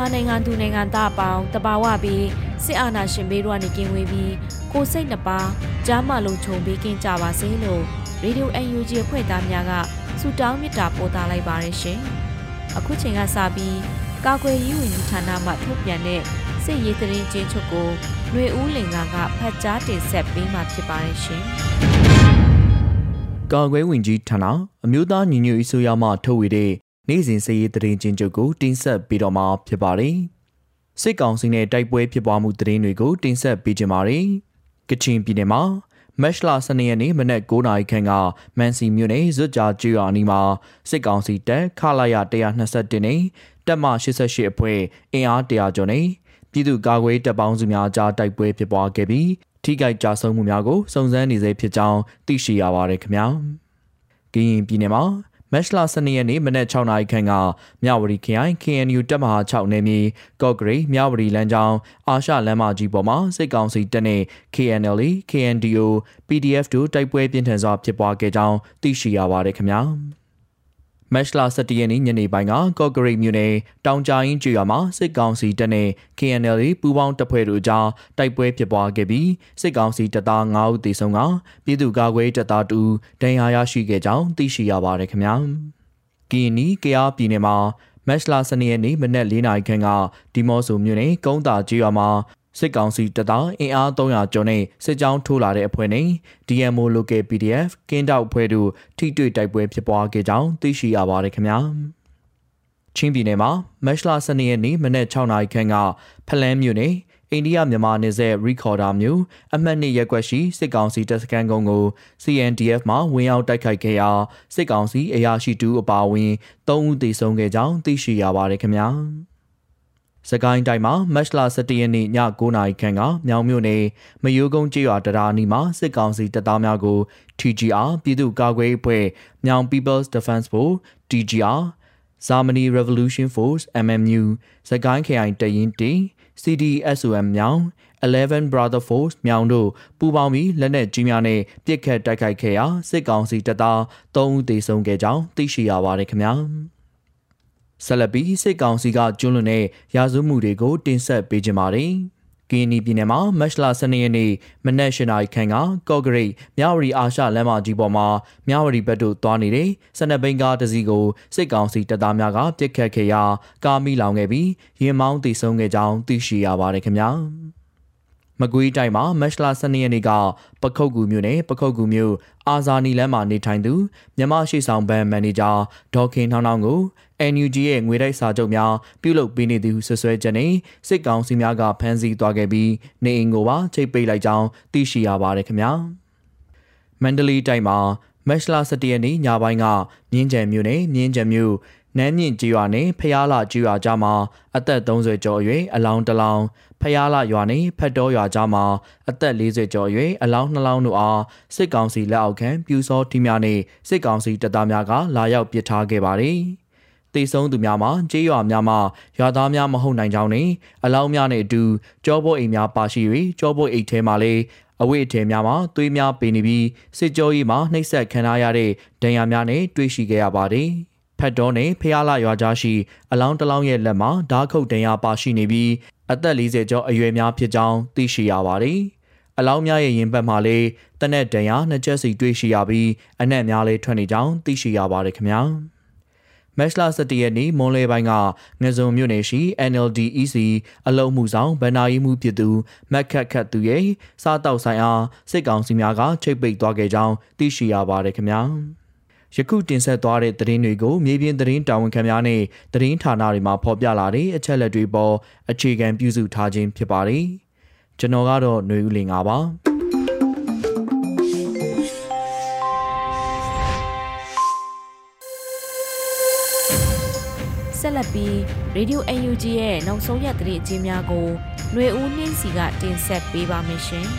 မြန်မာနိုင်ငံသူနိုင်ငံသားအပေါင်းတဘာဝပြီးစစ်အာဏာရှင်ဘေးတို့ကနေကင်းဝေးပြီးကိုစိတ်နှပါကြားမလုံးခြုံပေးကင်းကြပါစေလို့ရေဒီယို UNG အဖွဲ့သားများကဆုတောင်းမေတ္တာပို့သလိုက်ပါရရှင်။အခုချိန်ကစပြီးကာကွယ်ရေးဝန်ကြီးဌာနမှထုတ်ပြန်တဲ့စစ်ရေးသတင်းချင်းချုပ်ကိုຫນွေဦးလင်ကကဖတ်ကြားတင်ဆက်ပေးမှာဖြစ်ပါရရှင်။ကာကွယ်ဝင်ကြီးဌာနအမျိုးသားညီညွတ်ရေးဆိုရမှထုတ်ဝေတဲ့ နေ့စဉ်စည်ရေးသတင်းချင်းချုပ်ကိုတင်ဆက်ပေးတော့မှာဖြစ်ပါတယ်။စစ်ကောင်စီနဲ့တိုက်ပွဲဖြစ်ပွားမှုသတင်းတွေကိုတင်ဆက်ပေးကြပါမယ်။ကချင်ပြည်နယ်မှာမက်ရှလာ12ရက်နေ့မနက်9:00နာရီခန့်ကမန်စီမြို့နယ်ဇွတ်ကြာကျွော်အနီးမှာစစ်ကောင်စီတပ်ခလာရ121နဲ့တပ်မ88အဖွဲ့အင်အား100ကျော်နဲ့ပြည်သူ့ကာကွယ်တပ်ပေါင်းစုများကြားတိုက်ပွဲဖြစ်ပွားခဲ့ပြီးထိခိုက်ကြဆုံးမှုများကိုစုံစမ်းနေစေဖြစ်ကြောင်းသိရှိရပါတယ်ခင်ဗျာ။ကရင်ပြည်နယ်မှာ မက်ရှလာ12ရက်နေ့မနက်6နာရီခန့်ကမြဝတီခရိုင် KNU တပ်မဟာ6နယ်မြေကော့ဂရိတ်မြဝတီလမ်းကြောင်းအာရှလမ်းမကြီးပေါ်မှာစစ်ကောင်စီတပ်နဲ့ KNL KNDO PDF တို့တိုက်ပွဲပြင်းထန်စွာဖြစ်ပွားခဲ့ကြောင်းသိရှိရပါတယ်ခင်ဗျာ။ မက်လာ17ရက်နေ့ညနေပိုင်းကကော့ဂရိတ်မြို့နယ်တောင်ကြားရင်းကျွော်မှာစစ်ကောင်စီတပ်နဲ့ KNL ပူးပေါင်းတပ်ဖွဲ့တို့ကြားတိုက်ပွဲဖြစ်ပွားခဲ့ပြီးစစ်ကောင်စီတပ်သား9ဦးသေဆုံးကပြည်သူ့ကာကွယ်တပ်သား2ဦးဒဏ်ရာရရှိခဲ့ကြောင်းသိရှိရပါတယ်ခင်ဗျာ။ကီနီကယားပြည်နယ်မှာမက်လာစနေရက်နေ့မနက်၄နာရီခန့်ကဒီမော့ဆိုမြို့နယ်ကုန်းတာကျွော်မှာ စစ်ကောင်စီတပ်သားအင်အား300ကျော်နဲ့စစ်ကြောင်းထိုးလာတဲ့အဖွဲ့နဲ့ DMO Local PDF ကင်းတောက်အဖွဲ့တို့ထိတွေ့တိုက်ပွဲဖြစ်ပွားခဲ့ကြောင်းသိရှိရပါတယ်ခင်ဗျာချင်းပြည်နယ်မှာမက်လာ12ရက်နေ့မနက်6နာရီခန့်ကဖလန်းမြို့နယ်အိန္ဒိယမြန်မာနယ်စပ်ရီခေါ်ဒါမျိုးအမှတ်နှစ်ရက်ွက်ရှိစစ်ကောင်စီတပ်စခန်းကုန်းကို CNDF မှဝင်ရောက်တိုက်ခိုက်ခဲ့ရာစစ်ကောင်စီအရာရှိတူအပါအဝင်၃ဦးသေဆုံးခဲ့ကြောင်းသိရှိရပါတယ်ခင်ဗျာ။ စကိုင်းတိုင်းမှာမတ်လ17ရက်နေ့ည9:00နာရီခန့်ကမြောင်မြို့နယ်မယိုးကုန်းကျေးရွာတရားနီမှာစစ်ကောင်စီတပ်သားများကို TGR ပြည်သူ့ကာကွယ်ရေးအဖွဲ့မြောင် People's Defense Force TGR Germany Revolution Force MMU စကိုင်းခရိုင်တရင်တီ CDSOM မြောင်11 Brother Force မြောင်တို့ပူးပေါင်းပြီးလက်နက်ကြီးများနဲ့ပစ်ခတ်တိုက်ခိုက်ခဲ့ရာစစ်ကောင်စီတပ်သား3ဦးသေဆုံးခဲ့ကြောင်းသိရှိရပါတယ်ခင်ဗျာ။ ဆက်လက်ပြီးစစ်ကောင်စီကကျွလွန်တဲ့ရာဇဝမှုတွေကိုတင်ဆက်ပေးကြပါမယ်။ကင်းနီပြည်နယ်မှာမက်လာ12ရက်နေ့မနက်၈နာရီခန့်ကကော့ဂရိတ်မြဝတီအာရှလမ်းမကြီးပေါ်မှာမြဝတီဘက်သို့သွားနေတဲ့စနက်ဘိန်းကားတစ်စီးကိုစစ်ကောင်စီတပ်သားများကပစ်ခတ်ခဲ့ရာကားမိလောင်ခဲ့ပြီးရင်မောင်းတိဆုံခဲ့ကြောင်းသိရှိရပါတယ်ခင်ဗျာ။မကွေးတိုင်းမှာမက်လာ12ရက်နေ့ကပခုတ်ကူမြို့နယ်ပခုတ်ကူမြို့အာဇာနီလမ်းမှာနေထိုင်သူမြန်မာရှိဆောင်ဘဏ်မန်နေဂျာဒေါခင်ထောင်းထောင်းကို NUG ရဲ့ငွေတိုက်စာချုပ်များပြုလုပ်ပေးနေသူဆွဆွဲချက်နဲ့စစ်ကောင်စီများကဖမ်းဆီးသွားခဲ့ပြီးနေအိမ်ကိုပါချိတ်ပိတ်လိုက်ကြောင်းသိရှိရပါတယ်ခင်ဗျာမန္တလေးတိုင်းမှာမက်လာ17ရက်နေ့ညပိုင်းကမြင်းကြံမြို့နယ်မြင်းကြံမြို့နန်းမြင့်ကြီးရွာနဲ့ဖျားလာကြီးရွာကြားမှာအသက်30ကျော်အရွယ်အလောင်းတစ်လောင်းဖျားလာရွာနဲ့ဖက်တော်ရွာကြားမှာအသက်40ကျော်အရွယ်အလောင်းနှလောင်းတို့အားစစ်ကောင်စီလက်အောက်ခံပြူစောထီးများနဲ့စစ်ကောင်စီတပ်သားများကလာရောက်ပစ်ထားခဲ့ပါတယ်။ တေဆုံးသူများမှာကြေးရွာများမှာရွာသားများမဟုတ်နိုင်ကြောင်းနဲ့အလောင်းများနဲ့အတူကြောပိုးအိမ်များပါရှိ၍ကြောပိုးအိမ်ထဲမှာလည်းအဝိအထည်များမှာသွေးများပင်နေပြီးစစ်ကြောရေးမှာနှိပ်စက်ခံရတဲ့ဒဏ်ရာများနဲ့တွေ့ရှိခဲ့ရပါတယ်။ဖက်တော်နဲ့ဖျားလာရွာကြားရှိအလောင်းတလောင်းရဲ့လက်မှာဓာတ်ခုတ်တံရပါရှိနေပြီးအသက်40ကျော်အရွယ်များဖြစ်ကြောင်းသိရှိရပါတယ်အလောင်းများရဲ့ရင်ဘတ်မှာလည်းတနက်တန်ရာနှစ်ချက်စီတွေ့ရှိရပြီးအနက်များလည်းထွက်နေကြောင်းသိရှိရပါတယ်ခင်ဗျာ မက်လ17ရက်နေ့မွန်လေပိုင်းကငဇုံမြို့နယ်ရှိ NLD EC အလုံးမှုဆောင်ဗန္နာယီမှုဖြစ်သူမက်ခတ်ခတ်သူရဲ့စားတောက်ဆိုင်အားစစ်ကောင်စီများကချိတ်ပိတ်သွားခဲ့ကြောင်းသိရှိရပါတယ်ခင်ဗျာယခုတင်ဆက်သွားတဲ့သတင်းတွေကိုမြေပြင်သတင်းတာဝန်ခံများနဲ့သတင်းဌာနတွေမှာဖော်ပြလာတဲ့အချက်လက်တွေပေါ်အခြေခံပြုစုထားခြင်းဖြစ်ပါတယ်။ကျွန်တော်ကတော့ຫນွေဦးလင်ပါ ပြီး Radio UNG ရဲ့နောက်ဆုံးရသတင်းအကျဉ်းများကိုຫນွေဦးနှင်းစီကတင်ဆက်ပေးပါမယ်ရှင်။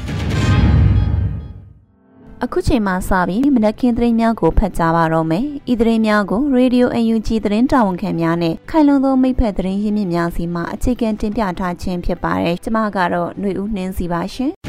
အခုချိန်မှစပြီးမနက်ခင်းသတင်းများကိုဖတ်ကြားပါတော့မယ်။ဤသတင်းများကို Radio UNG သတင်းတာဝန်ခံများနဲ့ခိုင်လုံသောမိဖက်သတင်းရင်းမြစ်များစီမှအခြေခံတင်ပြထားခြင်းဖြစ်ပါတယ်။ကျွန်မကတော့ຫນွေဦးနှင်းစီပါရှင်။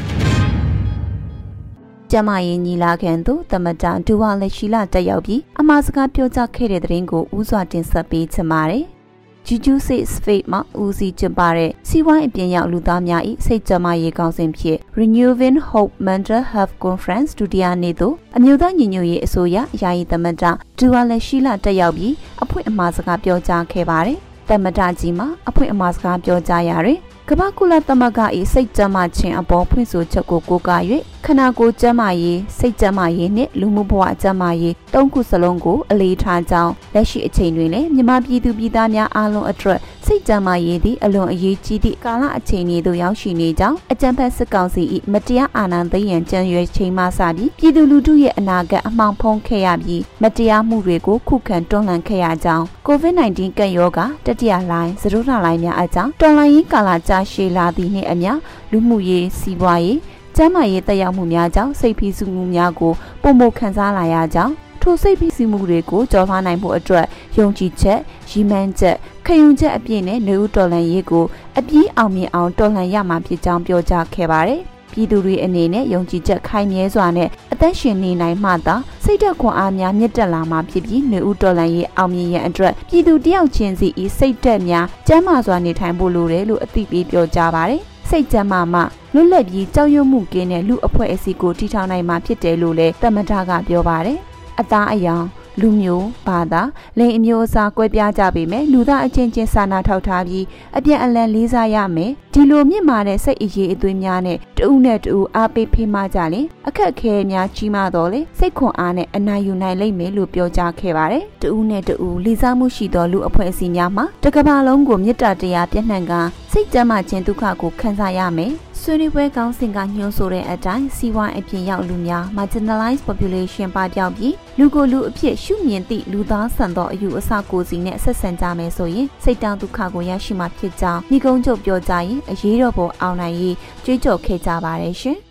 ကျမရင်ညီလာခံသို့တမတာဒူဝါလက်ရှိလာတက်ရောက်ပြီးအမှားစကားပြောကြားခဲ့တဲ့သတင်းကိုဥစွာတင်ဆက်ပေးချင်ပါတယ်။ Juju Six Fate မှာဦးစီးကျင်းပတဲ့စီးပွားအပြင်ရောက်လူသားများ၏စိတ်ကြမရေးကောင်းစဉ်ဖြစ် Renewing Hope Mental Health Conference ဒုတိယနေ့သို့အမျိုးသားညီညွတ်ရေးအစိုးရယာယီသမ္မတဒူဝါလက်ရှိလာတက်ရောက်ပြီးအဖွင့်အမှားစကားပြောကြားခဲ့ပါတယ်။သမ္မတကြီးမှာအဖွင့်အမှားစကားပြောကြားရာတွင် ကမ္ဘာကုလသမဂ္ဂ၏စိတ်ကြမ်းမှခြင်းအပေါ်ဖွင့်ဆိုချက်ကိုကိုးကား၍ခန္ဓာကိုယ်ကျမ်းမာရေးစိတ်ကျမ်းမာရေးနှင့်လူမှုဘဝကျမ်းမာရေးတုံးခုစလုံးကိုအလေးထားကြောင်းလက်ရှိအချိန်တွင်လည်းမြန်မာပြည်သူပြည်သားများအားလုံးအတွက် စိတ်ကျမ်းမာရေးသည့်အလွန်အရေးကြီးသည့်ကာလအချိန်ဤသို့ရောက်ရှိနေကြောင်းအကြံဖက်စစ်ကောင်စီ၏မတရားအာဏာသိမ်းရန်ကြံရွယ်ချိန်မှစပြီးပြည်သူလူထုရဲ့အနာဂတ်အမှောင်ဖုံးခဲ့ရပြီးမတရားမှုတွေကိုခုခံတွန်းလှန်ခဲ့ရကြောင်း COVID-19 ကပ်ရောဂါတတိယလှိုင်းသရုပ်ထလိုင်းများအကြောင်းတော်လှန်ရေးကာလကြာရှည်လာသည့်နှင့်အမျှလူမှုရေးစီးပွားရေးကျန်းမာရေးတက်ရောက်မှုများကြောင့်စိတ်ဖိစီးမှုများကိုပုံမခံစားလာရကြောင်း ထိုစိတ်ဖိစီးမှုတွေကိုကြော်လွှားနိုင်မှုအတွက်ယုံကြည်ချက်ရည်မှန်းချက်ခရုံချက်အပြည့်နဲ့နေဦးတော်လှန်ရေးကိုအပြည့်အောင်မြင်အောင်တော်လှန်ရမှာဖြစ်ကြောင်းပြောကြားခဲ့ပါတယ်။ပြည်သူတွေအနေနဲ့ယုံကြည်ချက်ခိုင်မြဲစွာနဲ့အသက်ရှင်နေနိုင်မှသာစိတ်ဓာတ်ခွန်အားများမြင့်တက်လာမှာဖြစ်ပြီးနေဦးတော်လှန်ရေးအောင်မြင်ရန်အတွက်ပြည်သူတယောက်ချင်းစီဤစိတ်ဓာတ်များကျန်းမာစွာနေထိုင်ဖို့လိုတယ်လို့အသိပေးပြောကြားပါတယ်။စိတ်ကြမ်းမာမှလွတ်လပ်ပြီးကြောက်ရွံ့မှုကင်းတဲ့လူအဖွဲ့အစည်းကိုတည်ထောင်နိုင်မှာဖြစ်တယ်လို့လည်းတမထကပြောပါတယ်။ အသားအယောင်လူမျိုးဘာသာလိင်အမျိုးအစားကွဲပြားကြပေမဲ့လူသားအချင်းချင်းစာနာထောက်ထားပြီးအပြန်အလှန်လေးစားရမယ်ဒီလိုမြင့်မာတဲ့စိတ်အရေးအသွေးများနဲ့တူးနဲ့တူးအားပေးဖေးမကြလေအခက်ခဲများကြီးမားတော့လေစိတ်ခွန်အားနဲ့အနာယူနိုင်လိမ့်မယ်လို့ပြောကြားခဲ့ပါတယ်တူးနဲ့တူးလေးစားမှုရှိသောလူအဖွဲ့အစည်းများမှာတကဘာလုံးကိုမေတ္တာတရားပြည့်နှံ့ကစိတ်ကြမ်းမှခြင်းဒုက္ခကိုခံစားရမယ် ဆွေးနွေးပွဲကောင်းစဉ်ကညှိုးဆိုတဲ့အတိုင်းစီးပွားအပြင်ရောက်လူများ marginalized population ပါပြောင်းပြီးလူကိုလူအဖြစ်ရှုမြင်သည့်လူသားဆန်သောအယူအဆကိုစီနဲ့ဆက်ဆံကြမယ်ဆိုရင်စိတ်တောင်းဒုက္ခကိုရရှိမှာဖြစ်ကြောင်းညီကုန်းချုပ်ပြောကြရင်အရေးတော်ပေါ်အောင်နိုင်ရေးကြွေးကြော်ခဲ့ကြပါတယ်ရှင်။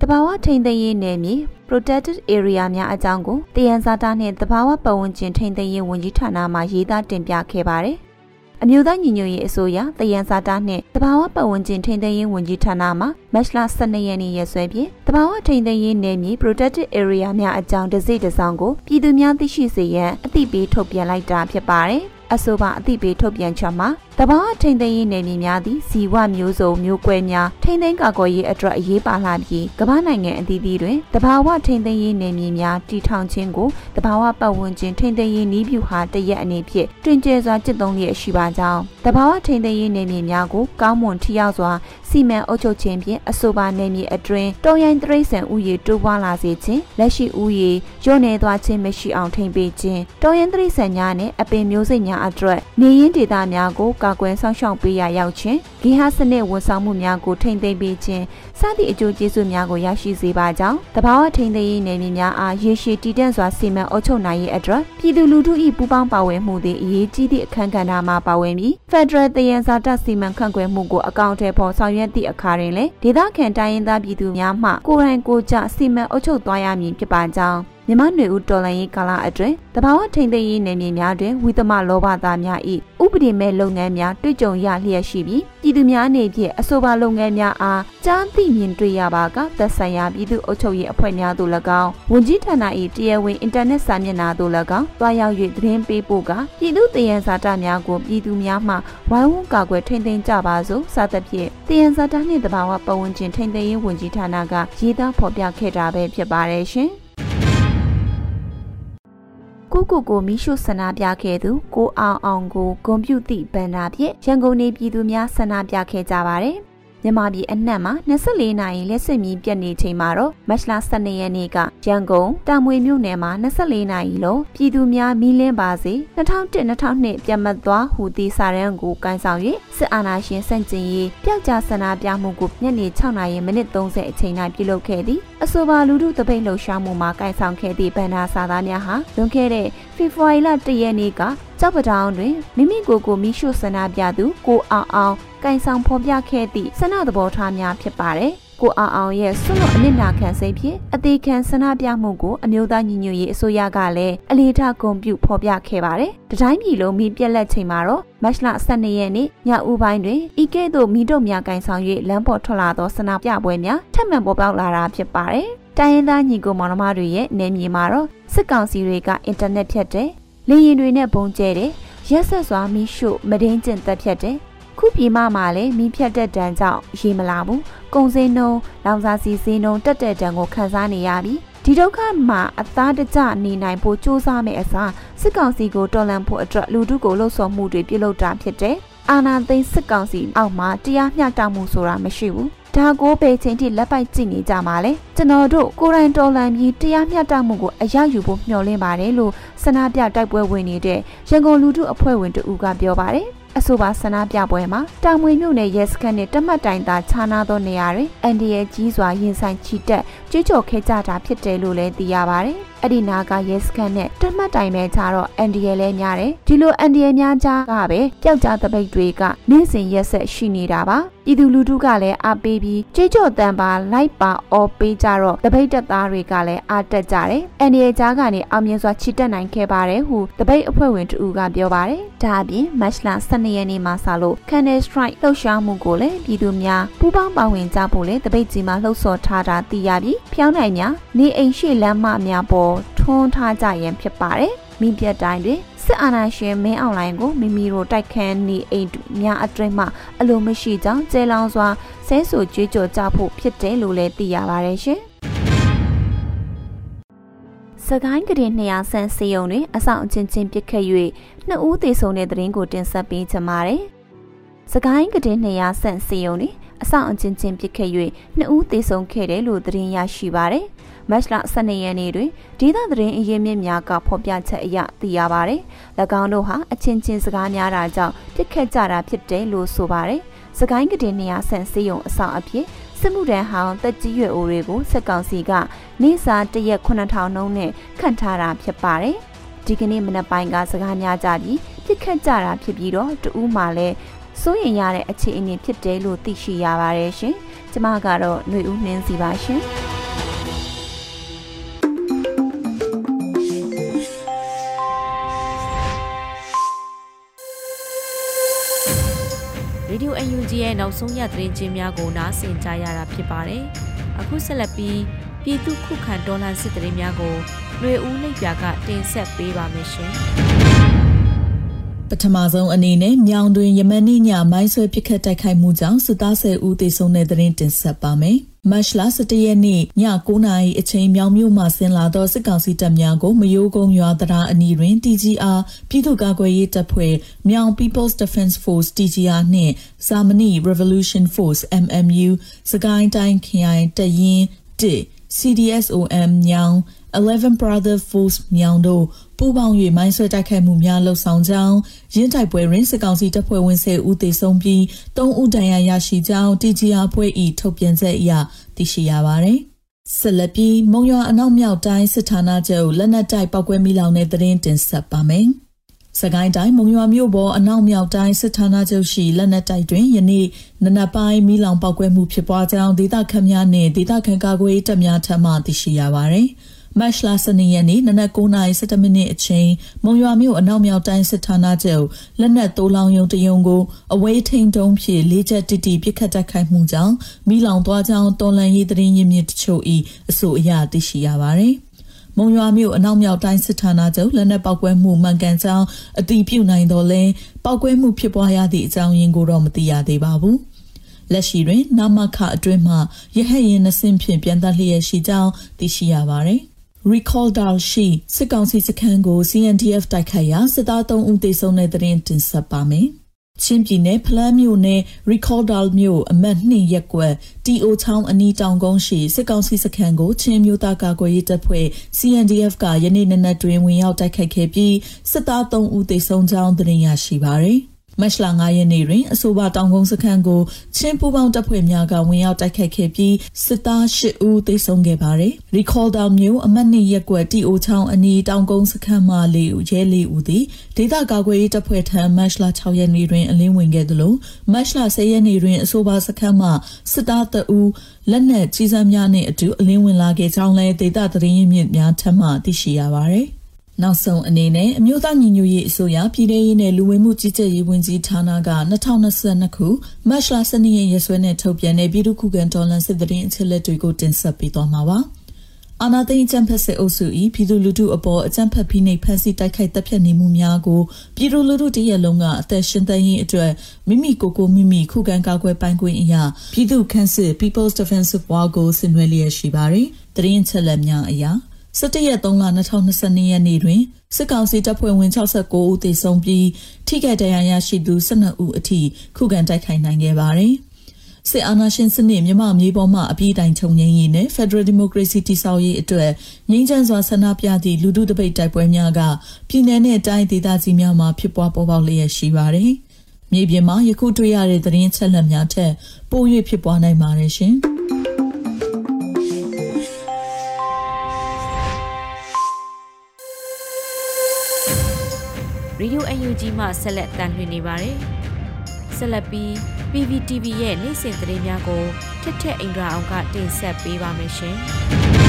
တဘာဝထိန်သိမ်းရေးနယ်မြေ protected area များအကြောင်းကိုတယန်ဇာတာနှင့်တဘာဝပတ်ဝန်းကျင်ထိန်သိမ်းရေးဝန်ကြီးဌာနမှရေးသားတင်ပြခဲ့ပါတယ်။ အမျိုးသားညီညွတ်ရေးအစိုးရတယန်စာတာနှင့်တဘာဝပတ်ဝန်းကျင်ထိန်းသိမ်းရေးဝန်ကြီးဌာနမှမတ်လ12ရက်နေ့ရက်စွဲဖြင့်တဘာဝထိန်းသိမ်းရေးနယ်မြေ protected area များအကြောင်းတစိတစောင်းကိုပြည်သူများသိရှိစေရန်အသိပေးထုတ်ပြန်လိုက်တာဖြစ်ပါတယ်။အဆိုပါအသိပေးထုတ်ပြန်ချက်မှာ တဘာထိန်သိမ်းရေးနယ်မြေများသည်ဇီဝမျိုးစုံမျိုးကွဲများထိန်သိမ်းကာကွယ်ရေးအတွက်အရေးပါလာပြီးကမ္ဘာနိုင်ငံအသီးသီးတွင်တဘာဝထိန်သိမ်းရေးနယ်မြေများတည်ထောင်ခြင်းကိုတဘာဝပတ်ဝန်းကျင်ထိန်သိမ်းရေးနည်းဗျူဟာတရက်အနေဖြင့်တွင်ကျဲစွာကျင့်သုံးလျက်ရှိပါကြောင်းတဘာဝထိန်သိမ်းရေးနယ်မြေများကိုကောင်းမွန်ထိရောက်စွာစီမံအုပ်ချုပ်ခြင်းဖြင့်အဆိုပါနယ်မြေအတွင်းတောရိုင်းတရိษံဥယေတိုးပွားလာစေခြင်းလက်ရှိဥယေညှို့နေသွားခြင်းမရှိအောင်ထိန်းပေးခြင်းတောရိုင်းတရိษံများနဲ့အပင်မျိုးစိတ်များအတွက်နေရင်းဒေသများကိုကာကွယ်ဆောင်ရှောက်ပေးရာရောက်ခြင်းဂေဟစနစ်ဝန်ဆောင်မှုများကိုထိန်းသိမ်းပေးခြင်းစသည့်အကျိုးကျေးဇူးများကိုရရှိစေပါကြောင်းတဘာဝထိန်းသိမ်းရေးနယ်မြေများအားရေရှည်တည်တံ့စွာစီမံအုပ်ချုပ်နိုင်ရေးအတွက်ပြည်သူလူထု၏ပူးပေါင်းပါဝင်မှုသည်အရေးကြီးသည့်အခမ်းကဏ္ဍမှာပါဝင်ပြီး Federal တယံဇာတစီမံခန့်ခွဲမှုကိုအကောင့်ထဲပေါ်ဆောင်ရွက်သည့်အခါတွင်လည်းဒေသခံတိုင်းရင်းသားပြည်သူများမှကိုယ်တိုင်ကိုယ်ကျစီမံအုပ်ချုပ်သွားရမည်ဖြစ်ပါကြောင်း မြမနွေဦးတော်လှန်ရေးကာလအတွင်းတဘာဝထိန်သိမ်းရေးနယ်မြေများတွင်ဝိသမလောဘသားများ၏ဥပဒေမဲ့လုပ်ငန်းများတွေ့ကြုံရလျက်ရှိပြီးပြည်သူများအနေဖြင့်အဆိုပါလုပ်ငန်းများအားကြားသိမြင်တွေ့ရပါကသက်ဆိုင်ရာပြည်သူ့အုပ်ချုပ်ရေးအဖွဲ့များသို့၎င်းဝန်ကြီးဌာန၏တရားဝင်အင်တာနက်စာမျက်နှာသို့၎င်းတွားရောက်၍သတင်းပေးပို့ကပြည်သူတည်ရန်စာတများကိုပြည်သူများမှဝိုင်းဝန်းကာကွယ်ထိန်းသိမ်းကြပါစို့စသဖြင့်တည်ရန်စာတနှင့်တဘာဝပတ်ဝန်းကျင်ထိန်းသိမ်းရေးဝန်ကြီးဌာနကရေးသားဖော်ပြခဲ့တာပဲဖြစ်ပါတယ်ရှင် ကိုကိုကိုမိရှုဆန္ဒပြခဲ့သူကိုအောင်အောင်ကိုဂွန်ပြုတိဗန္ဒာဖြင့်ရန်ကုန်နေပြည်သူများဆန္ဒပြခဲ့ကြပါတယ်။ မြန်မာပြည်အနှံ့မှာ24နာရီလက်စစ်မီးပြတ်နေချိန်မှာတော့မတ်လ12ရက်နေ့ကရန်ကုန်တာမွေမြို့နယ်မှာ24နာရီလုံးပြည်သူများမီးလင်းပါစေ2001-2002ပြတ်မှတ်သွားဟူသည့်စာရန်ကိုကန်ဆောင်၍စစ်အာဏာရှင်ဆန့်ကျင်ရေးပျောက်ကြားဆန္ဒပြမှုကိုညနေ6နာရီမိနစ်30အချိန်၌ပြုလုပ်ခဲ့သည်အဆိုပါလူထုတပိတ်လှုပ်ရှားမှုမှာကန်ဆောင်ခဲ့သည့်ဗန္ဒာစာသားများဟာလွန်ခဲ့တဲ့ဖေဖော်ဝါရီလ1ရက်နေ့ကကြောက်ပတောင်တွင်မိမိကိုယ်ကိုမိရှုဆန္ဒပြသူကိုအောင်အောင် ကင်ဆောင်ဖော်ပြခဲ့သည့်ဆန္ဒသဘောထားများဖြစ်ပါတယ်။ကိုအောင်အောင်ရဲ့ဆွလွတ်အနစ်နာခံစိတ်ဖြင့်အသေးခံဆန္ဒပြမှုကိုအမျိုးသားညီညွတ်ရေးအစိုးရကလည်းအလေးထားဂုဏ်ပြုဖော်ပြခဲ့ပါတယ်။တတိုင်းပြည်လုံးမိပြက်လက်ချိန်မှာတော့မတ်လ12ရက်နေ့ညဦးပိုင်းတွင်ဤကဲ့သို့မိတို့များကင်ဆောင်၍လမ်းပေါ်ထွက်လာသောဆန္ဒပြပွဲများထပ်မံပေါ်ပေါက်လာတာဖြစ်ပါတယ်။တိုင်းရင်းသားညီကိုမောင်နှမတွေရဲ့နေမြေမှာတော့စစ်ကောင်စီတွေကအင်တာနက်ဖြတ်တယ်။လေရင်တွေနဲ့ပုံကျဲတယ်။ရက်ဆက်စွာမိရှုမဒင်းကျင့်သက်ဖြတ်တယ် ခုပြည်မမှာလည်းမိဖြတ်တဲ့တန်ကြောင့်ရေမလာဘူးကုံစင်းနှုံလောင်စာစီစင်းနှုံတက်တဲ့တန်ကိုခံစားနေရပြီဒီဒုက္ခမှာအသားတကျနေနိုင်ဖို့စ조사မယ့်အစားစစ်ကောင်စီကိုတော်လှန်ဖို့အတွက်လူထုကိုလှုံ့ဆော်မှုတွေပြုလုပ်တာဖြစ်တယ်အာနာသိန်းစစ်ကောင်စီအောက်မှာတရားမျှတမှုဆိုတာမရှိဘူးဒါကိုပဲချိန်ထိလက်ပိုက်ကြည့်နေကြမှာလေကျွန်တော်တို့ကိုရိုင်းတော်လန်ပြီးတရားမျှတမှုကိုအရယူဖို့မျှော်လင့်ပါတယ်လို့စနာပြတိုက်ပွဲဝင်နေတဲ့ရန်ကုန်လူထုအဖွဲ့ဝင်တူကပြောပါတယ် အဆိုပါဆန္ဒပြပွဲမှာတာမွေမြို့နယ်ရဲစခန်းနဲ့တမတ်တိုင်သာခြားနာသောနေရာတွင်အန်ဒီရဲ့ကြီးစွာရင်ဆိုင်ချီတက်ကြွေးကြော်ခဲ့ကြတာဖြစ်တယ်လို့လည်းသိရပါတယ်။ အဲ့ဒီနာကရဲစခန်းနဲ့တမတ်တိုင်ပဲခြားတော့အန်ဒီရဲ့လည်းများတယ်။ဒီလိုအန်ဒီရဲ့များကြားကပဲပျောက်ကြားတပိတ်တွေကနေ့စဉ်ရက်ဆက်ရှိနေတာပါ။ပြည်သူလူထုကလည်းအားပေးပြီးကြွေးကြော်တန်ပါလိုက်ပါအော်ပေးကြတော့တပိတ်တက်သားတွေကလည်းအားတက်ကြတယ်။အန်ဒီရဲ့ကြားကနေအောင်မြင်စွာချီတက်နိုင်ခဲ့ပါတယ်ဟုတပိတ်အဖွဲ့ဝင်တူကပြောပါတယ်။ဒါအပြင်မတ်လ12ရက်နေ့မှာစလို့ Candle Strike လှုပ်ရှားမှုကိုလည်းပြည်သူများပူးပေါင်းပါဝင်ကြဖို့လည်းတပိတ်ကြီးမှာလှုပ်ဆော်ထားတာသိရပြီးဖျောင်းနိုင်များနေအိမ်ရှိလမ်းမများပေါ်ထွန်းထားကြရန်ဖြစ်ပါတယ်။မိပြတ်တိုင်းတွင်စစ်အာဏာရှင်မင်းအောင်လိုင်းကိုမိမိတို့တိုက်ခန်းနေအိမ်များအတွင်းမှအလိုမရှိကြောင်းကျဲလောင်စွာဆဲဆူကြွေးကြော်ကြဖို့ဖြစ်တယ်လို့လည်းသိရပါတယ်ရှင်။စကိုင်းကရင်200ဆန်စီယုံတွင်အဆောင်အချင်းချင်းပြစ်ခတ်၍နှစ်ဦးသေဆုံးတဲ့တဲ့ရင်ကိုတင်ဆက်ပေးချင်ပါတယ်။စကိုင်းကရင်200ဆန်စီယုံတွင်အဆောင်အချင်းချင်းပြစ်ခတ်၍နှစ်ဦးသေဆုံးခဲ့တယ်လို့သတင်းရရှိပါတယ်။ မတ်လ12ရက်နေ့တွင်ဒေသသတင်းအရင်းမြစ်များကဖော်ပြချက်အရသိရပါတယ်။၎င်းတို့ဟာအချင်းချင်းစကားများတာကြောင့်ပြစ်ခတ်ကြတာဖြစ်တယ်လို့ဆိုပါတယ်။စကိုင်းကတင်200ဆန်စီယုံအဆောင်အဖြစ်စစ်မှုထမ်းဟောင်းတက်ကြီးရွယ်အိုတွေကိုစက်ကောင်စီကနေစာတရက်9000နှုန်းနဲ့ခန့်ထားတာဖြစ်ပါတယ်။ဒီကနေ့မနက်ပိုင်းကစကားများကြပြီးပြစ်ခတ်ကြတာဖြစ်ပြီးတော့တူးမှလည်းစိုးရင်ရတဲ့အခြေအနေဖြစ်တယ်လို့သိရှိရပါတယ်ရှင်။ကျမကတော့ຫນွေဦးနှင်းစီပါရှင်။ နောက်ဆုံးရသတင်းချင်းများကိုနားဆင်ကြရတာဖြစ်ပါတယ်။အခုဆက်လက်ပြီးပြည်သူခုခံဒေါ်လာစစ်တရေများကိုຫນွေဦးလိပ်ပြာကတင်ဆက်ပေးပါမယ်ရှင်။ပထမဆုံးအနေနဲ့မြောင်တွင်ယမန်နေ့ညမိုင်းဆွဲပစ်ခတ်တိုက်ခိုက်မှုကြောင့်စစ်သား10ဦးသေဆုံးတဲ့သတင်းတင်ဆက်ပါမယ်။ မတ်လ17ရက်နေ့ည9:00နာရီအချိန်မြောင်မြို့မှဆင်းလာသောစစ်ကောင်စီတပ်များကိုမယိုးကုန်းရွာတရားအနီးတွင် TGR ပြည်သူ့ကာကွယ်ရေးတပ်ဖွဲ့မြောင် People's Defense Force TGR နှင့်ဇာမနီ Revolution Force MMU စကိုင်းတိုင်းခရိုင်တရင်1 CDSOM ညောင်11 Brother Force မြောင်တို့ ပူးပေါင်း၍မိုင်းဆွဲတိုက်ခိုက်မှုများလှုပ်ဆောင်ကြောင်းရင်းတိုက်ပွဲတွင်စစ်ကောင်စီတပ်ဖွဲ့ဝင်10ဦးသေဆုံးပြီး3ဦးဒဏ်ရာရရှိကြောင်း TGR ဖွဲ့၏ထုတ်ပြန်ချက်အရသိရှိရပါသည်ဆက်လက်ပြီးမုံရွာအနောက်မြောက်တိုင်းစစ်ဌာနချုပ်လက်နက်တိုက်ပောက်ကွဲမိလောင်တဲ့သတင်းတင်ဆက်ပါမယ်။စကိုင်းတိုင်းမုံရွာမြို့ပေါ်အနောက်မြောက်တိုင်းစစ်ဌာနချုပ်ရှိလက်နက်တိုက်တွင်ယနေ့နနက်ပိုင်းမိလောင်ပောက်ကွဲမှုဖြစ်ပွားကြောင်းဒေသခံများနှင့်ဒေသခံကာကွယ်ရေးတပ်များထံမှသိရှိရပါသည်။ မတ်လ12ရက်နေ့နနက်9:17မိနစ်အချိန်မုံရွာမြို့အနောက်မြောက်တိုင်းစစ်ဌာနချုပ်လက်နက်တိုးလောင်ယုံတယုံကိုအဝေးထိန်တုံးဖြင့်လေးချက်တိတိပြစ်ခတ်တိုက်ခိုက်မှုကြောင့်မိလောင်သွားကြောင်းတော်လန်ရေးသတင်းရင်းမြစ်တချို့၏အဆိုအရသိရှိရပါသည်။မုံရွာမြို့အနောက်မြောက်တိုင်းစစ်ဌာနချုပ်လက်နက်ပောက်ကွဲမှုမှန်ကန်ကြောင်းအတိပြုနိုင်တော်လဲပောက်ကွဲမှုဖြစ်ပွားရသည့်အကြောင်းရင်းကိုတော့မသိရသေးပါဘူး။လက်ရှိတွင် နာမခအတွင်းမှရဟတ်ရင်နှစင်းဖြင့်ပြန်သက်လျက်ရှိကြောင်းသိရှိရပါသည်။ recall dal ရှိစစ်ကောင်စီစခန်းကို CNDF တိုက်ခိုက်ရာစစ်သား3ဦးသေဆုံးတဲ့တဲ့တင်တင်ဆက်ပါမယ်။ချင်းပြည်နယ်ဖလန်းမြို့နယ် recall dal မြို့အမတ်2ရက်ကွက် TO ချောင်းအနီးတောင်ကုန်းရှိစစ်ကောင်စီစခန်းကိုချင်းမျိုးသားကာကွယ်ရေးတပ်ဖွဲ့ CNDF ကယနေ့နနက်တွင်ဝင်ရောက်တိုက်ခိုက်ခဲ့ပြီးစစ်သား3ဦးသေဆုံးကြောင်းသတင်းရရှိပါရယ်။ မတ်လ9ရက်နေ့တွင်အဆိုပါတောင်ကုန်းစခန်းကိုချင်းပူပေါင်းတပ်ဖွဲ့များကဝင်ရောက်တိုက်ခိုက်ခဲ့ပြီးစစ်သား10ဦးသေဆုံးခဲ့ပါတယ်။ Recall down မျိုးအမတ်နှစ်ရက်ကွက်တီအိုချောင်းအနီးတောင်ကုန်းစခန်းမှ၄ဦးရဲ၄ဦးသည်ဒေသကာကွယ်ရေးတပ်ဖွဲ့ထံမတ်လ6ရက်နေ့တွင်အလင်းဝင်ခဲ့သလိုမတ်လ10ရက်နေ့တွင်အဆိုပါစခန်းမှစစ်သားတအူလက်နက်ကြီးစမ်းများနှင့်အတူအလင်းဝင်လာခဲ့ကြောင်းလည်းဒေသသတင်းရင်းမြစ်များထပ်မံသိရှိရပါသည်။ နောက်ဆုံးအနေနဲ့အမျိုးသားညီညွတ်ရေးအစိုးရပြည်ထရေးနဲ့လူဝင်မှုကြီးကြပ်ရေးဝန်ကြီးဌာနက2022ခုမတ်လ12ရက်ရက်စွဲနဲ့ထုတ်ပြန်တဲ့ပြည်သူ့ခုခံတော်လှန်စစ်တရင်အချက်လက်တွေကိုတင်ဆက်ပေးသွားမှာပါ။အာနာသိန်းအကြံဖက်စစ်အုပ်စု၏ပြည်သူလူထုအပေါ်အကြံဖက်ဖိနှိပ်ဖန်ဆီးတိုက်ခိုက်တပ်ဖြတ်နေမှုများကိုပြည်သူလူထုတရက်လုံးကအသက်ရှင်သန်ရေးအတွက်မိမိကိုယ်ကိုမိမိခုခံကာကွယ်ပိုင်ခွင့်အရာပြည်သူ့ခန့်စစ် People's Defensive War ကိုဆင်နွှဲလျက်ရှိပါသည်။တရင်ချက်လက်များအရာ 17ရက်3လ2022ရက်နေ့တွင်စစ်ကောင်စီတပ်ဖွဲ့ဝင်69ဦးသေဆုံးပြီးထိခိုက်ဒဏ်ရာရရှိသူ12ဦးအထိခုခံတိုက်ခိုက်နိုင်ခဲ့ပါတယ်။စစ်အာဏာရှင်စနစ်မြမမြေပေါ်မှအပြည့်တိုင်ချုပ်ငြိမ်းရေးနဲ့ Federal Democracy တည်ဆောက်ရေးအတွက်ငြိမ်းချမ်းစွာဆန္ဒပြသည့်လူထုတပိတ်တိုက်ပွဲများကပြည်내နဲ့တိုင်းဒေသကြီးများမှာဖြစ်ပွားပေါ်ပေါက်လျက်ရှိပါတယ်။မြေပြင်မှာယခုတွေ့ရတဲ့သတင်းချက်လက်များထက်ပို၍ဖြစ်ပွားနိုင်ပါတယ်ရှင်။ Radio UNG မှဆက်လက်တန်လှည့်နေပါတယ်။ဆက်လက်ပြီး PPTV ရဲ့နေ့စဉ်သတင်းများကိုထက်ထက်အင်ဒရာအောင်ကတင်ဆက်ပေးပါမယ်ရှင်။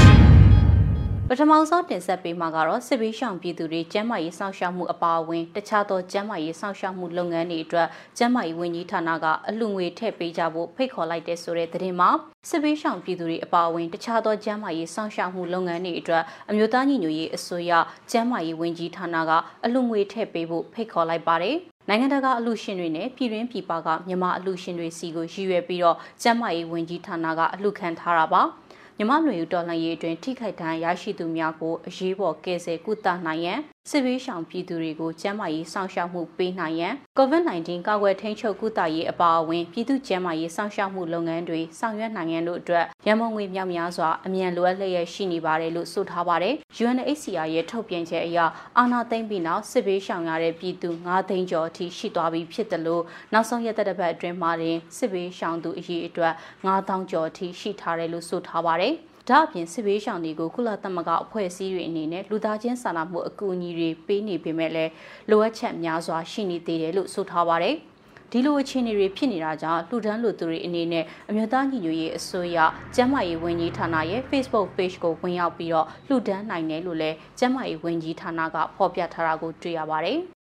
ပထမဆုံးတင်ဆက်ပေးမှာကတော့စစ်ဘေးရှောင်ပြည်သူတွေကျန်းမာရေးစောင့်ရှောက်မှုအပါအဝင်တခြားသောကျန်းမာရေးစောင့်ရှောက်မှုလုပ်ငန်းတွေအတွက်ကျန်းမာရေးဝန်ကြီးဌာနကအလှငွေထည့်ပေးကြဖို့ဖိတ်ခေါ်လိုက်တဲ့ဆိုတဲ့သတင်းမှာစစ်ဘေးရှောင်ပြည်သူတွေအပါအဝင်တခြားသောကျန်းမာရေးစောင့်ရှောက်မှုလုပ်ငန်းတွေအတွက်အမျိုးသားညီညွတ်ရေးအစိုးရကျန်းမာရေးဝန်ကြီးဌာနကအလှငွေထည့်ပေးဖို့ဖိတ်ခေါ်လိုက်ပါတယ်။နိုင်ငံတကာအလူရှင်တွေနဲ့ပြည်တွင်းပြည်ပကမြန်မာအလူရှင်တွေစီကိုရည်ရွယ်ပြီးတော့ကျန်းမာရေးဝန်ကြီးဌာနကအလှခံထားတာပါ။ မြမလွေဦးတော်လှန်ရေးအတွင်းထိခိုက်ဒဏ်ရာရရှိသူများကိုအရေးပေါ်ကယ်ဆယ်ကုသနိုင်ရန်စစ်ဘေးရှောင်ပြည်သူတွေကိုကျန်းမာရေးစောင့်ရှောက်မှုပေးနိုင်ရန် COVID-19 ကာကွယ်ထိန်းချုပ်ကုသရေးအပါအဝင်ပြည်သူ့ကျန်းမာရေးစောင့်ရှောက်မှုလုပ်ငန်းတွေဆောင်ရွက်နိုင်ရန်တို့အတွက်ရမုံငွေမြောက်များစွာအမြန်လိုအပ်လျက်ရှိနေပါတယ်လို့ဆိုထားပါတယ်။ UNHCR ရဲ့ထုတ်ပြန်ချက်အရအာဏာသိမ်းပြီးနောက်စစ်ဘေးရှောင်ရတဲ့ပြည်သူ9သိန်းကျော်အထိရှိသွားပြီဖြစ်တယ်လို့နောက်ဆုံးရက်သက်ပတ်အတွင်းမှာတင်စစ်ဘေးရှောင်သူအရေအတွက်9000ကျော်အထိရှိထားတယ်လို့ဆိုထားပါတယ်။ ဒါအပြင်စစ်ဘေးရှောင်တွေကိုကုလသမဂ္ဂအဖွဲ့အစည်းတွေအနေနဲ့လူသားချင်းစာနာမှုအကူအညီတွေပေးနေပေမဲ့လည်းလိုအပ်ချက်များစွာရှိနေသေးတယ်လို့ဆိုထားပါတယ်။ဒီလိုအခြေအနေတွေဖြစ်နေတာကြောင့်လူဒန်းလူသူတွေအနေနဲ့အမျိုးသားညီညွတ်ရေးအစိုးရကျန်းမာရေးဝန်ကြီးဌာနရဲ့ Facebook page ကိုဝင်ရောက်ပြီးတော့လူဒန်းနိုင်တယ်လို့လည်းကျန်းမာရေးဝန်ကြီးဌာနကဖော်ပြထားတာကိုတွေ့ရပါတယ်။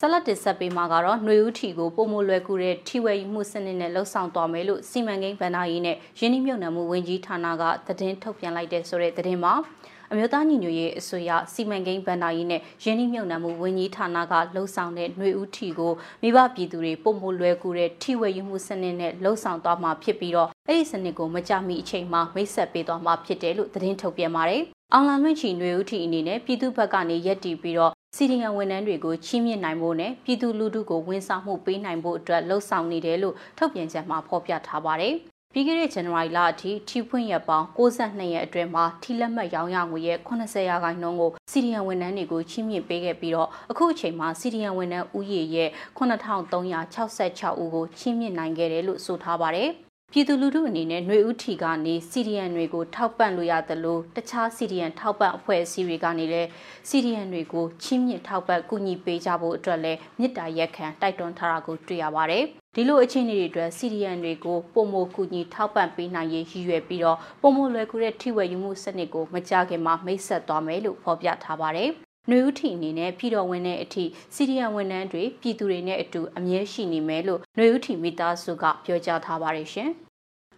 ဆလတ်တစ်ဆက်ပေးမှာကတော့ຫນွေဦးထီကိုပုံမလွယ်ကူတဲ့ထီဝယ်ယူမှုစနစ်နဲ့လှုပ်ဆောင်သွားမယ်လို့စီမံကိန်းဗန္နာရေးနဲ့ရင်းနှီးမြှုပ်နှံမှုဝန်ကြီးဌာနကသတင်းထုတ်ပြန်လိုက်တဲ့ဆိုတဲ့သတင်းမှာအမျိုးသားညီညွတ်ရေးအစိုးရစီမံကိန်းဗန္နာရေးနဲ့ရင်းနှီးမြှုပ်နှံမှုဝန်ကြီးဌာနကလှုပ်ဆောင်တဲ့ຫນွေဦးထီကိုမိဘပြည်သူတွေပုံမလွယ်ကူတဲ့ထီဝယ်ယူမှုစနစ်နဲ့လှုပ်ဆောင်သွားမှာဖြစ်ပြီးတော့အဲ့ဒီစနစ်ကိုမကြမီအချိန်မှာမိတ်ဆက်ပေးသွားမှာဖြစ်တယ်လို့သတင်းထုတ်ပြန်ပါတယ်။အောင်လာလွင့်ချီຫນွေဦးထီအနေနဲ့ပြည်သူ့ဘက်ကနေရက်တီပြီးတော့ စီဒီယံဝန်ထမ်းတွေကိုချီးမြှင့်နိုင်ဖို့နဲ့ပြည်သူလူထုကိုဝန်ဆောင်မှုပေးနိုင်ဖို့အတွက်လှုံ့ဆော်နေတယ်လို့ထုတ်ပြန်ချက်မှာဖော်ပြထားပါတယ်။ပြီးခဲ့တဲ့ဇန်နဝါရီလအထိထီဖွင့်ရက်ပေါင်း62ရက်အတွင်းမှာထီလက်မှတ်ရောင်းရငွေရဲ့80ရာခိုင်နှုန်းကိုစီဒီယံဝန်ထမ်းတွေကိုချီးမြှင့်ပေးခဲ့ပြီးတော့အခုအချိန်မှာစီဒီယံဝန်ထမ်းဦးရေရဲ့9366ဦးကိုချီးမြှင့်နိုင်ခဲ့တယ်လို့ဆိုထားပါတယ်။ ပြည်သူလူထုအနေနဲ့ຫນွေဥထီကနေစီရီယန်တွေကိုထောက်ပံ့လို့ရသလိုတခြားစီရီယန်ထောက်ပံ့အဖွဲ့အစည်းတွေကနေလည်းစီရီယန်တွေကိုချင်းမြင့်ထောက်ပံ့ကူညီပေးကြဖို့အတွက်လည်းမြစ်တာရက်ခံတိုက်တွန်းထားတာကိုတွေ့ရပါတယ်။ဒီလိုအခြေအနေတွေအတွက်စီရီယန်တွေကိုပုံမကူညီထောက်ပံ့ပေးနိုင်ရေးရည်ရွယ်ပြီးတော့ပုံမလွယ်ကူတဲ့ထိဝယ်ယူမှုစနစ်ကိုမကြခင်မှာမိတ်ဆက်သွားမယ်လို့ဖော်ပြထားပါတယ်။ နွေဦးထီအနေနဲ့ပြည်တော်ဝင်တဲ့အထိစီရီယန်ဝန်ထမ်းတွေပြည်သူတွေနဲ့အတူအမြဲရှိနေမယ်လို့နွေဦးထီမိသားစုကပြောကြားထားပါတယ်ရှင်။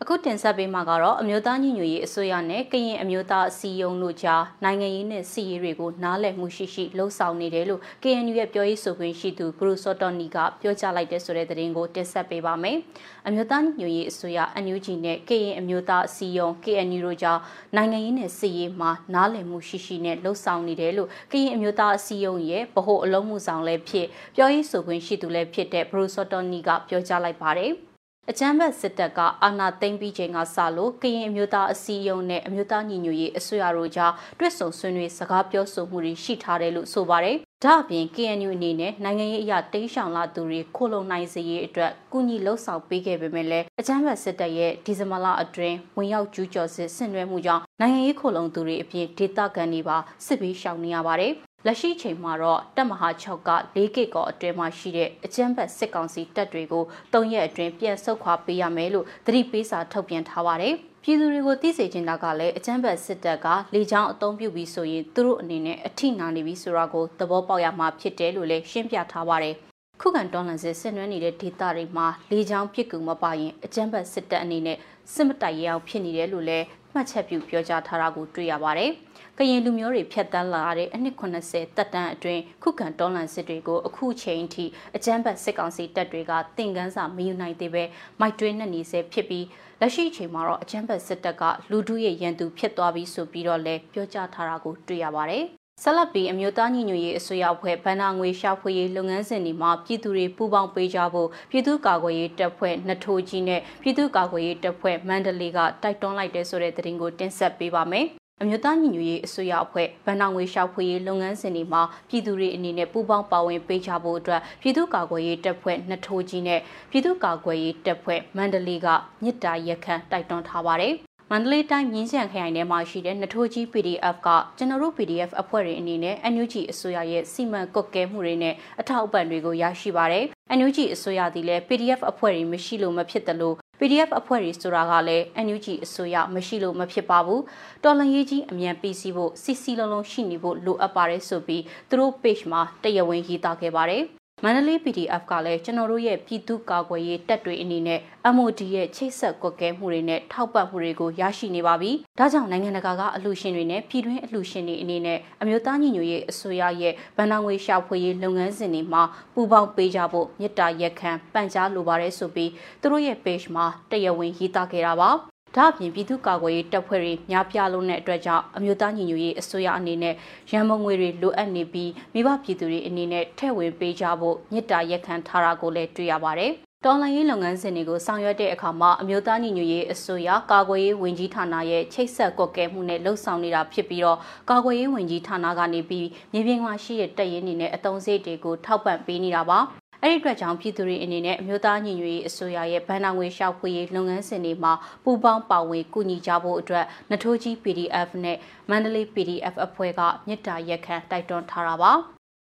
အခုတင်ဆက်ပေးမှာကတော့အမျိုးသားညီညွတ်ရေးအစိုးရနဲ့ကရင်အမျိုးသားအစည်းအရုံးတို့ကြားနိုင်ငံရေးနဲ့စီးရေးတွေကိုနားလည်မှုရှိရှိလှုံ့ဆော်နေတယ်လို့ KNU ရဲ့ပြောရေးဆိုခွင့်ရှိသူဘရူစောတော်နီကပြောကြားလိုက်တဲ့ဆိုတဲ့သတင်းကိုတင်ဆက်ပေးပါမယ်။အမျိုးသားညီညွတ်ရေးအစိုးရ NUG နဲ့ကရင်အမျိုးသားအစည်းအရုံး KNU တို့ကြားနိုင်ငံရေးနဲ့စီးရေးမှာနားလည်မှုရှိရှိနဲ့လှုံ့ဆော်နေတယ်လို့ကရင်အမျိုးသားအစည်းအရုံးရဲ့ဗဟိုအလုံးမှုဆောင်လည်းဖြစ်ပြောရေးဆိုခွင့်ရှိသူလည်းဖြစ်တဲ့ဘရူစောတော်နီကပြောကြားလိုက်ပါတယ်။ အကြမ်းဖက်စစ်တပ်ကအာဏာသိမ်းပြီးချိန်ကစလို့ကရင်အမျိုးသားအစည်းအရုံးနဲ့အမျိုးသားညီညွတ်ရေးအစိုးရတို့ကြားတွစ်ဆုံဆွေးနွေးစကားပြောဆိုမှုတွေရှိထားတယ်လို့ဆိုပါတယ်။ဒါ့အပြင် KNU အနေနဲ့နိုင်ငံရေးအရာတိမ်းရှောင်လာသူတွေခိုလုံနိုင်စေရေးအတွက်ကုညီလှုပ်ဆောင်ပေးခဲ့ပေမဲ့လည်းအကြမ်းဖက်စစ်တပ်ရဲ့ဒီဇင်ဘာလအတွင်းဝင်ရောက်ကျူးကျော်စစ်ဆင်နွှဲမှုကြောင့် နိုင်ငံရေးခိုလုံသူတွေအပြင်ဒေသခံတွေပါစစ်ဘေးရှောင်နေရပါတယ်။လက်ရှိချိန်မှာတော့တပ်မဟာ6က၄ကစ်ကောအတွင်းမှာရှိတဲ့အကြမ်းဖက်စစ်ကောင်စီတပ်တွေကို၃ရက်အတွင်းပြန်ဆုတ်ခွာပေးရမယ်လို့သတိပေးစာထုတ်ပြန်ထားပါတယ်။ပြည်သူတွေကိုသိစေချင်တာကလည်းအကြမ်းဖက်စစ်တပ်ကလေကြောင်းအုံပြုပြီးဆိုရင်သူတို့အနေနဲ့အထိနာနေပြီဆိုတာကိုသဘောပေါက်ရမှာဖြစ်တယ်လို့လည်းရှင်းပြထားပါတယ်။ခုခံတော်လှန်စစ်ဆင်နွှဲနေတဲ့ဒေသတွေမှာလေကြောင်းပစ်ကူမပါရင်အကြမ်းဖက်စစ်တပ်အနေနဲ့စစ်မတိုက်ရအောင်ဖြစ်နေတယ်လို့လည်း မှတ်ချက်ပြုပြောကြားထားတာကိုတွေ့ရပါတယ်။ကရင်လူမျိုးတွေဖျက်ဆီးလာတဲ့အနှစ်80တက်တန်းအတွင်းခုခံတော်လှန်စစ်တွေကိုအခုချိန်ထိအကြမ်းဖက်စစ်ကောင်စီတပ်တွေကတင်ကန်းစာမယူနိုင်သေးပဲမိုက်တွင်းနဲ့နေဆဲဖြစ်ပြီးလက်ရှိအချိန်မှာတော့အကြမ်းဖက်စစ်တပ်ကလူထုရဲ့ရန်သူဖြစ်သွားပြီးဆိုပြီးတော့လည်းပြောကြားထားတာကိုတွေ့ရပါတယ်။ ဆက်လက်ပြီးအမျိုးသားညီညွတ်ရေးအစိုးရအဖွဲ့ဗန္နာငွေရှာဖွေရေးလုပ်ငန်းစဉ်တွေမှာပြည်သူတွေပူးပေါင်းပေးကြဖို့ပြည်သူ့ကာကွယ်ရေးတပ်ဖွဲ့နှထိုးကြီးနဲ့ပြည်သူ့ကာကွယ်ရေးတပ်ဖွဲ့မန္တလေးကတိုက်တွန်းလိုက်တဲ့ဆိုတဲ့သတင်းကိုတင်ဆက်ပေးပါမယ်အမျိုးသားညီညွတ်ရေးအစိုးရအဖွဲ့ဗန်နာငွေရှောက်ဖွေရေးလုပ်ငန်းစဉ်တွေမှာပြည်သူတွေအနေနဲ့ပူးပေါင်းပါဝင်ပေးချဖို့အတွက်ပြည်သူ့ကာကွယ်ရေးတပ်ဖွဲ့နှစ်ထိုးကြီးနဲ့ပြည်သူ့ကာကွယ်ရေးတပ်ဖွဲ့မန္တလေးကမြစ်တာရက်ခန့်တိုက်တွန်းထားပါတယ် မန္တလေးတိုင်းမြင်းချံခရိုင်ထဲမှာရှိတဲ့နထိုးကြီး PDF ကကျွန်တော်တို့ PDF အဖွဲ့တွေအနေနဲ့ NUG အစိုးရရဲ့စီမံကွက်ကဲမှုတွေနဲ့အထောက်အပံ့တွေကိုရရှိပါတယ်။ NUG အစိုးရသည်လည်း PDF အဖွဲ့တွေမရှိလို့မဖြစ်တယ်လို့ PDF အဖွဲ့တွေဆိုတာကလည်း NUG အစိုးရမရှိလို့မဖြစ်ပါဘူးတော်လန်ရေးကြီးအမြန်ပြီးစီးဖို့စီစီလုံးလုံးရှိနေဖို့လိုအပ်ပါတယ်ဆိုပြီးသူတို့ page မှာတရားဝင်ရေးသားခဲ့ပါတယ် မန္တလေး PDF ကလည်းကျွန်တော်တို့ရဲ့ပြည်သူ့ကာကွယ်ရေးတပ်တွေအနေနဲ့ MOD ရဲ့ချိတ်ဆက်ကွက်ကဲမှုတွေနဲ့ထောက်ပံ့မှုတွေကိုရရှိနေပါပြီ။ဒါကြောင့်နိုင်ငံတကာကအလှူရှင်တွေနဲ့ပြည်တွင်းအလှူရှင်တွေအနေနဲ့အမျိုးသားညီညွတ်ရေးအစိုးရရဲ့ဗန်နာငွေရှာဖွေရေးလုပ်ငန်းစဉ်တွေမှာပူးပေါင်းပေးကြဖို့မြစ်တာရက်ခံပန်ကြားလိုပါတယ်ဆိုပြီးသူတို့ရဲ့ page မှာတရားဝင်ရေးသားခဲ့တာပါ။ ဒါအပြင်ပြည်သူ့ကာကွယ်ရေးတပ်ဖွဲ့တွေများပြားလုံးတဲ့အတွက်ကြောင့်အမျိုးသားညီညွတ်ရေးအစိုးရအနေနဲ့ရန်မုံငွေတွေလိုအပ်နေပြီးမိဘပြည်သူတွေအနေနဲ့ထည့်ဝင်ပေးကြဖို့မြစ်တာရက်ခံထားတာကိုလည်းတွေ့ရပါတယ်။တော်လှန်ရေးလုပ်ငန်းစဉ်တွေကိုဆောင်ရွက်တဲ့အခါမှာအမျိုးသားညီညွတ်ရေးအစိုးရကာကွယ်ရေးဝန်ကြီးဌာနရဲ့ချိတ်ဆက်ကွက်ကဲမှုနဲ့လှုပ်ဆောင်နေတာဖြစ်ပြီးတော့ကာကွယ်ရေးဝန်ကြီးဌာနကနေပြီးမြေပြင်မှာရှိတဲ့တပ်ရင်းတွေနဲ့အတုံးစိတ်တွေကိုထောက်ပံ့ပေးနေတာပါ အဲ့ဒီအတွက်ကြောင့်ပြည်သူတွေအနေနဲ့အမျိုးသားညီညွတ်ရေးအစိုးရရဲ့ဗန်နာငွေရှောက်ဖွေရေးလုပ်ငန်းစဉ်တွေမှာပူးပေါင်းပါဝင်ကူညီကြဖို့အတွက်နထိုးကြီး PDF နဲ့မန္တလေး PDF အဖွဲ့ကမြစ်တာရက်ခံတိုက်တွန်းထားတာပါ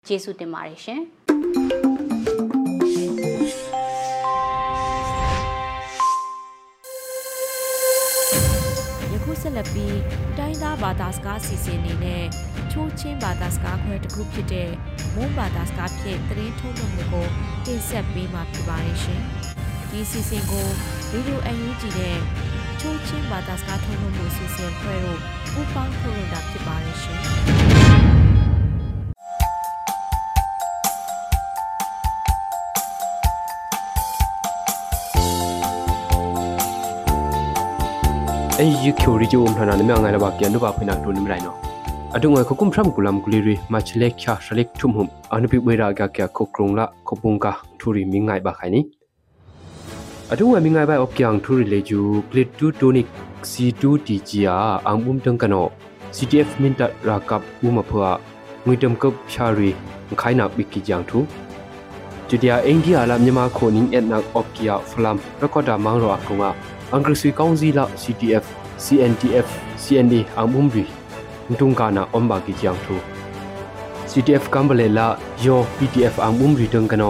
ကျေးဇူးတင်ပါတယ်ရှင်ဆက်လက်ပြီးတိုင်းသားဘာသာစကားအစီအစဉ်အနေနဲ့ ချိုးချင်းဘာသာစကားခွဲတစ်ခုဖြစ်တဲ့မွန်းဘာသာစကားဖြင့်သတင်းထုတ်လွှင့်မှုကိုတင်ဆက်ပေးမှာဖြစ်ပါတယ်ရှင်။ဒီအစီအစဉ်ကိုဗီဒီယိုအယူဂျီနဲ့ချိုးချင်းဘာသာစကားထုတ်လွှင့်မှုအစီအစဉ်ဖွဲ့တို့ပူးပေါင်းထုတ်လွှင့်တာဖြစ်ပါတယ်ရှင်။အဲ့ဒီချိုရီဂျိုအုံထနာနမငိုင်လာပါပြန်တော့ပါဖိနာတို့နိမလိုက်နော် အတုံငယ်ခကုမ်ထမ်ကူလမ်ကူလီရီမချလက်ချာရှလက်ထုံဟုံအနပိဝေရာဂကခုကရုံလာခပုန်ကာထူရီမင်းငိုင်ပါခိုင်နီအတုငယ်မင်းငိုင်ဘိုင်အော့ကျန်ထူရီလေဂျူကလစ်တူတိုနိက C2 TGA အမ်ဘုံတန်ကနော CTF မင်တရာကပ်ဥမဖွာငွေတမ်ကပ်ချာရီခိုင်နာဘီကီဂျန်ထူဂျူဒီယာ ntung kana omba ki chiang thu CTF kambale la yo PTF amumri tung kano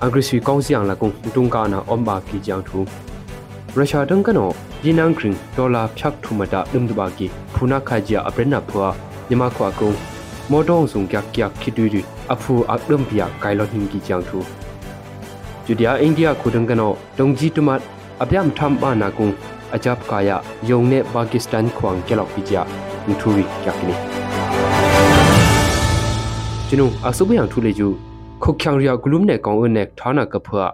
angrisui kaunzi ang la kung ntung kana omba ki chiang thu Russia tung kano yinang kring dola phyak thumata dumduba ki phuna khajia aprena phwa nyama khwa kung modong sung kyak kyak khiduri aphu akdum pia kailon hing ki chiang thu Judia India khudang kano dongji tumat အပြမ်ထမ်ဘာနာကုံအချပ်ကာယာယုံနေပါကစ္စတန်ခွန်ကလောက်ပီဂျာမထူရီကကနီ ကျွန်ုအဆုဘယံထူလေကျူခုတ်ချောင်ရဂလုမ်နေကောင်အနေဌာနာကဖွာ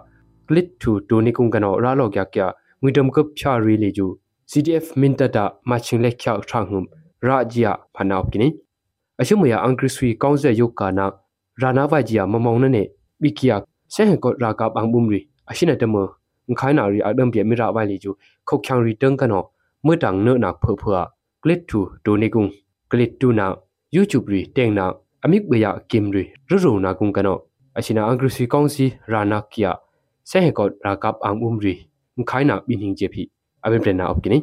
ကလစ်ထူဒိုနီကုံကနောရာလောကကငွေဒမ်ကပ်ချာရီလေကျူ CDF မင်တတာမချင်းလက်ချောက်ထန်းဟုမ်ရာဂျီယာဖနာပ်ကနီအရှုမယအန်ကရစ်ဆွီကောင်းဆက်ယုတ်ကာနာရာနာဝဂျီယာမမောင် click to donekung click to na youtube ri teng na amik beya kim ri roro na kung kano asina agresi kaunsi rana kia sehekot rakap ang umri mkhai na bining jepi abin prena opkini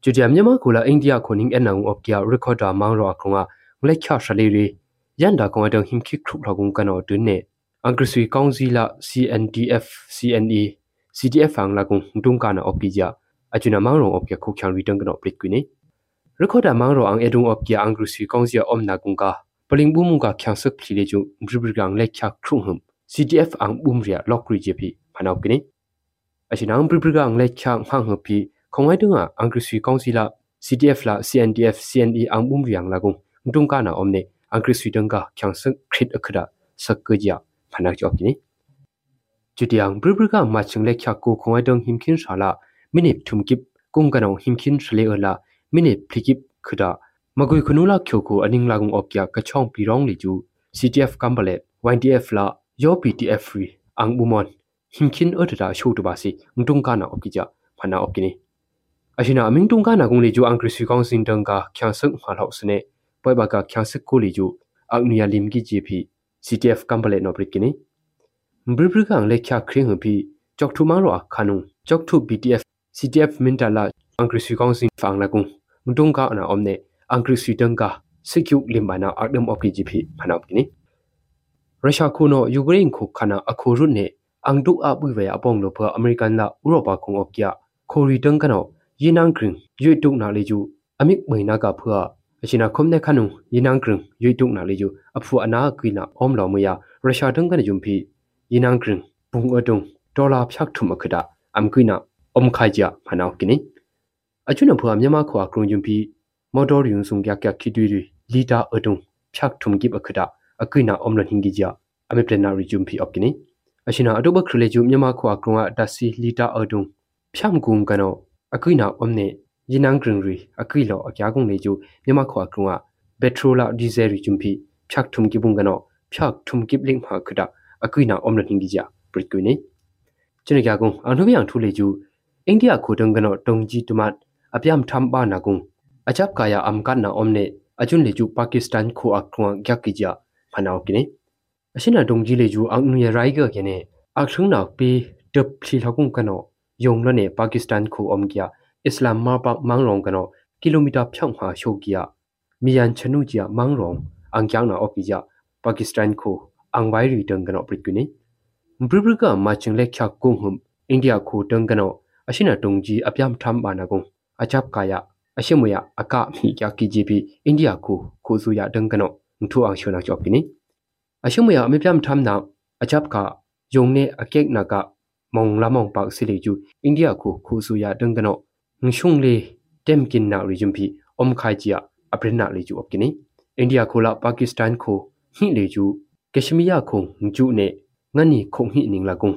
chudia myama kula india khoning enang opkia recorder mang ro akhunga lekha shali ri yanda kong adang him khik khuk lagung kano dunne agresi kaunsi la cndf cne cdf ang lagung dung kana opkija achuna mang ro opkia khukyang ri tang kano plit kwini ရခေါ်တာမန်ရောအန်အဒုံအပျာအန်ဂရုစီကောင်စီအုံနာကုံကပလင်ဘူးမုံကခ ्यां စက်ဖလီလေကျုံဘရဘကန်လက်ချခရုံဟမ် CDF အန်ဘုံရလော့ကရီဂျီပီဖနောက်ကနိအရှင်အန်ဘရဘကန်လက်ချဟန်ဟပီခေါငိုင်းတုံအန်ဂရုစီကောင်စီလာ CDF လာ CNDF CNE အန်ဘုံရန်လာကုံဒုံကနာအုံနေအန်ဂရုစီဒုံကခ ्यां စက်ခရစ်အခရာစက်ကကြဖနောက်ကြောက်ကနိကျူတီယန်ဘရဘကန်မချင်းလက်ချကိုခေါငိုင်းတုံဟင်ခင်းရှာလာမိနစ်ထုံကိပကုံကနောဟင်ခင်းရှလေအလာ ကနာအော့ကီဂျာ achuna mangrong opya khokhyan return kana plit kwini rekhoda mangro ang edung opya angru si kongsia omna gungka paling bumu ka khyang sak phile ju mbribrigang le khyak khrum hum CTF ang bumria lokri jepi phanaw kini achuna ang mbribrigang le khyang hang hu pi khongai dunga angru si kongsila CTF la CNDF CNE ang bumriang lagung mtung kana omne angru si danga khyang sak khrit akhra sakkaja phanak jok kini chutiang bribrigang maching le khyak ko khongai dung himkin shala minip thumkip kungkanong himkhin shle ola minip phlikip khuda magoi khunula khyoko aning lagung opya kachong pirong li ju CTF kambale YDF la yo PTF free ang bumon himkhin odra show to basi ngtung kana opkija phana opkini ashina aming tung kana gung li ju ang krisi kong sin dang ka khyang sak ma lhaw sne poi ba ka khyang sak ko li ju ang niya lim gi ji phi CTF kambale no brit kini mbri bri kang le kya khring hu phi chok thu ma ro khanu chok thu BTF CTF mintala angkri sui kong sin fang la mundung ka ana omne angri sweden ka sikyu limbana ardam of kgp phanap kini russia khu no ukraine khu khana akho ru ne angdu a bu ve apong lo pha american la europa khung of kya khori tang kana yinang kring yoituk na le ju amik maina ka phua achina khomne khanu yinang kring yoituk na le ju aphu ana kina om lo mu ya russia tang kana jumpi yinang kring pung adung dollar phyak thum akhida amkina om khaja phanap kini achunan phua myama khwa krungjum pi motor yun sung kya kya khitui ri lita adung phyak thum gib akhda akuina omlan hingi ja ame plena ri jum pi opkini ashina adoba khrele ju myama khwa krunga dasi lita adung phyam gum kano akuina omne yinang krung ri akuilo akya gung le ju myama khwa krunga petrola diesel ri jum pi phyak thum gibung kano phyak thum gib ling ma khda akuina omlan hingi ja pritkuini ကျွန်တော်ကကုန်အနုမြန်ထူလေကျူအိန္ဒိယခိုတုံကနော်တုံကြီးတမတ် အပြမ်ထမ်ဘာနာကုံအချပ်ကာယာအမ်ကန်နာအုံနေအကျွန်းလေကျူပါကစ္စတန်ခိုအခွန်ဂက်ကီဂျာဖနာကိနေအရှင်နာတုံကြီးလေကျူအန်နူရရိုင်ဂါကနေအခထုံနာပီတပ်ဖလီလောက်ကုံကနောယုံလနေပါကစ္စတန်ခိုအုံကီယာအစ္စလာမ်မာပတ်မန်းရောင်ကနောကီလိုမီတာဖြောင်းဟာရှိုကီယာမီယန်ချနူဂျီယာမန်းရောင်အန်ကျန်းနာအော့ကီဂျာပါကစ္စတန်ခိုအန်ဝိုင်ရီတန်ကနောပရစ်ကိနေဘရဘရကမချင်းလက်ချကုံဟုမ်အိန္ဒိယခိုတန်ကနော အရှိနာတုံကြီးအပြမ်ထမ်ဘာနာကုံအချပ်ကာယအရှိမယအကမိကကီဂျီပီအိန္ဒိယကိုကိုဆူရဒန်ကနောထူအောင်ရှုနာကြော့ပိနိအရှိမယအမေပြမ်ထမ်နာအချပ်ကာယုံနေအကက်နာကမုံလာမောင်ပေါစီလီကျူအိန္ဒိယကိုကိုဆူရဒန်ကနောငရှုံလေတက်မ်ကင်နာရီဂျွမ်ပီအုံခိုင်ဂျီယာအပရနာလီကျူအပကိနိအိန္ဒိယကိုလာပါကစ္စတန်ကိုဟိလေကျူကရှမီယာခုံကျူနေငနီခုံဟိနင်းလာကုံ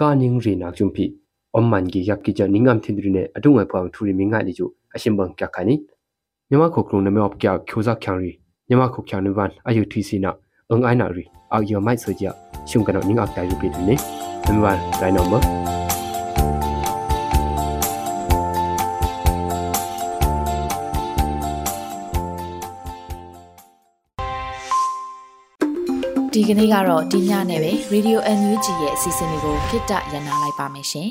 ကာနင်းရီနာဂျွမ်ပီ omman gi yak ki ja ningam thindrine adung ai phang thuri minga li ju ashim bang kya khani nyama khok krung na me op kya khyoza khyang ri nyama khok khyang ni van ayu thi si na ang ai na ri a yo mai so ja shung kana ning ak ta yu pi ni me van dai no mo ပဒီကနေ့ကတော့ဒီညနဲ့ပဲ Radio NUG ရဲ့အစီအစဉ်လေးကိုခਿੱတရနာလိုက်ပါမယ်ရှင်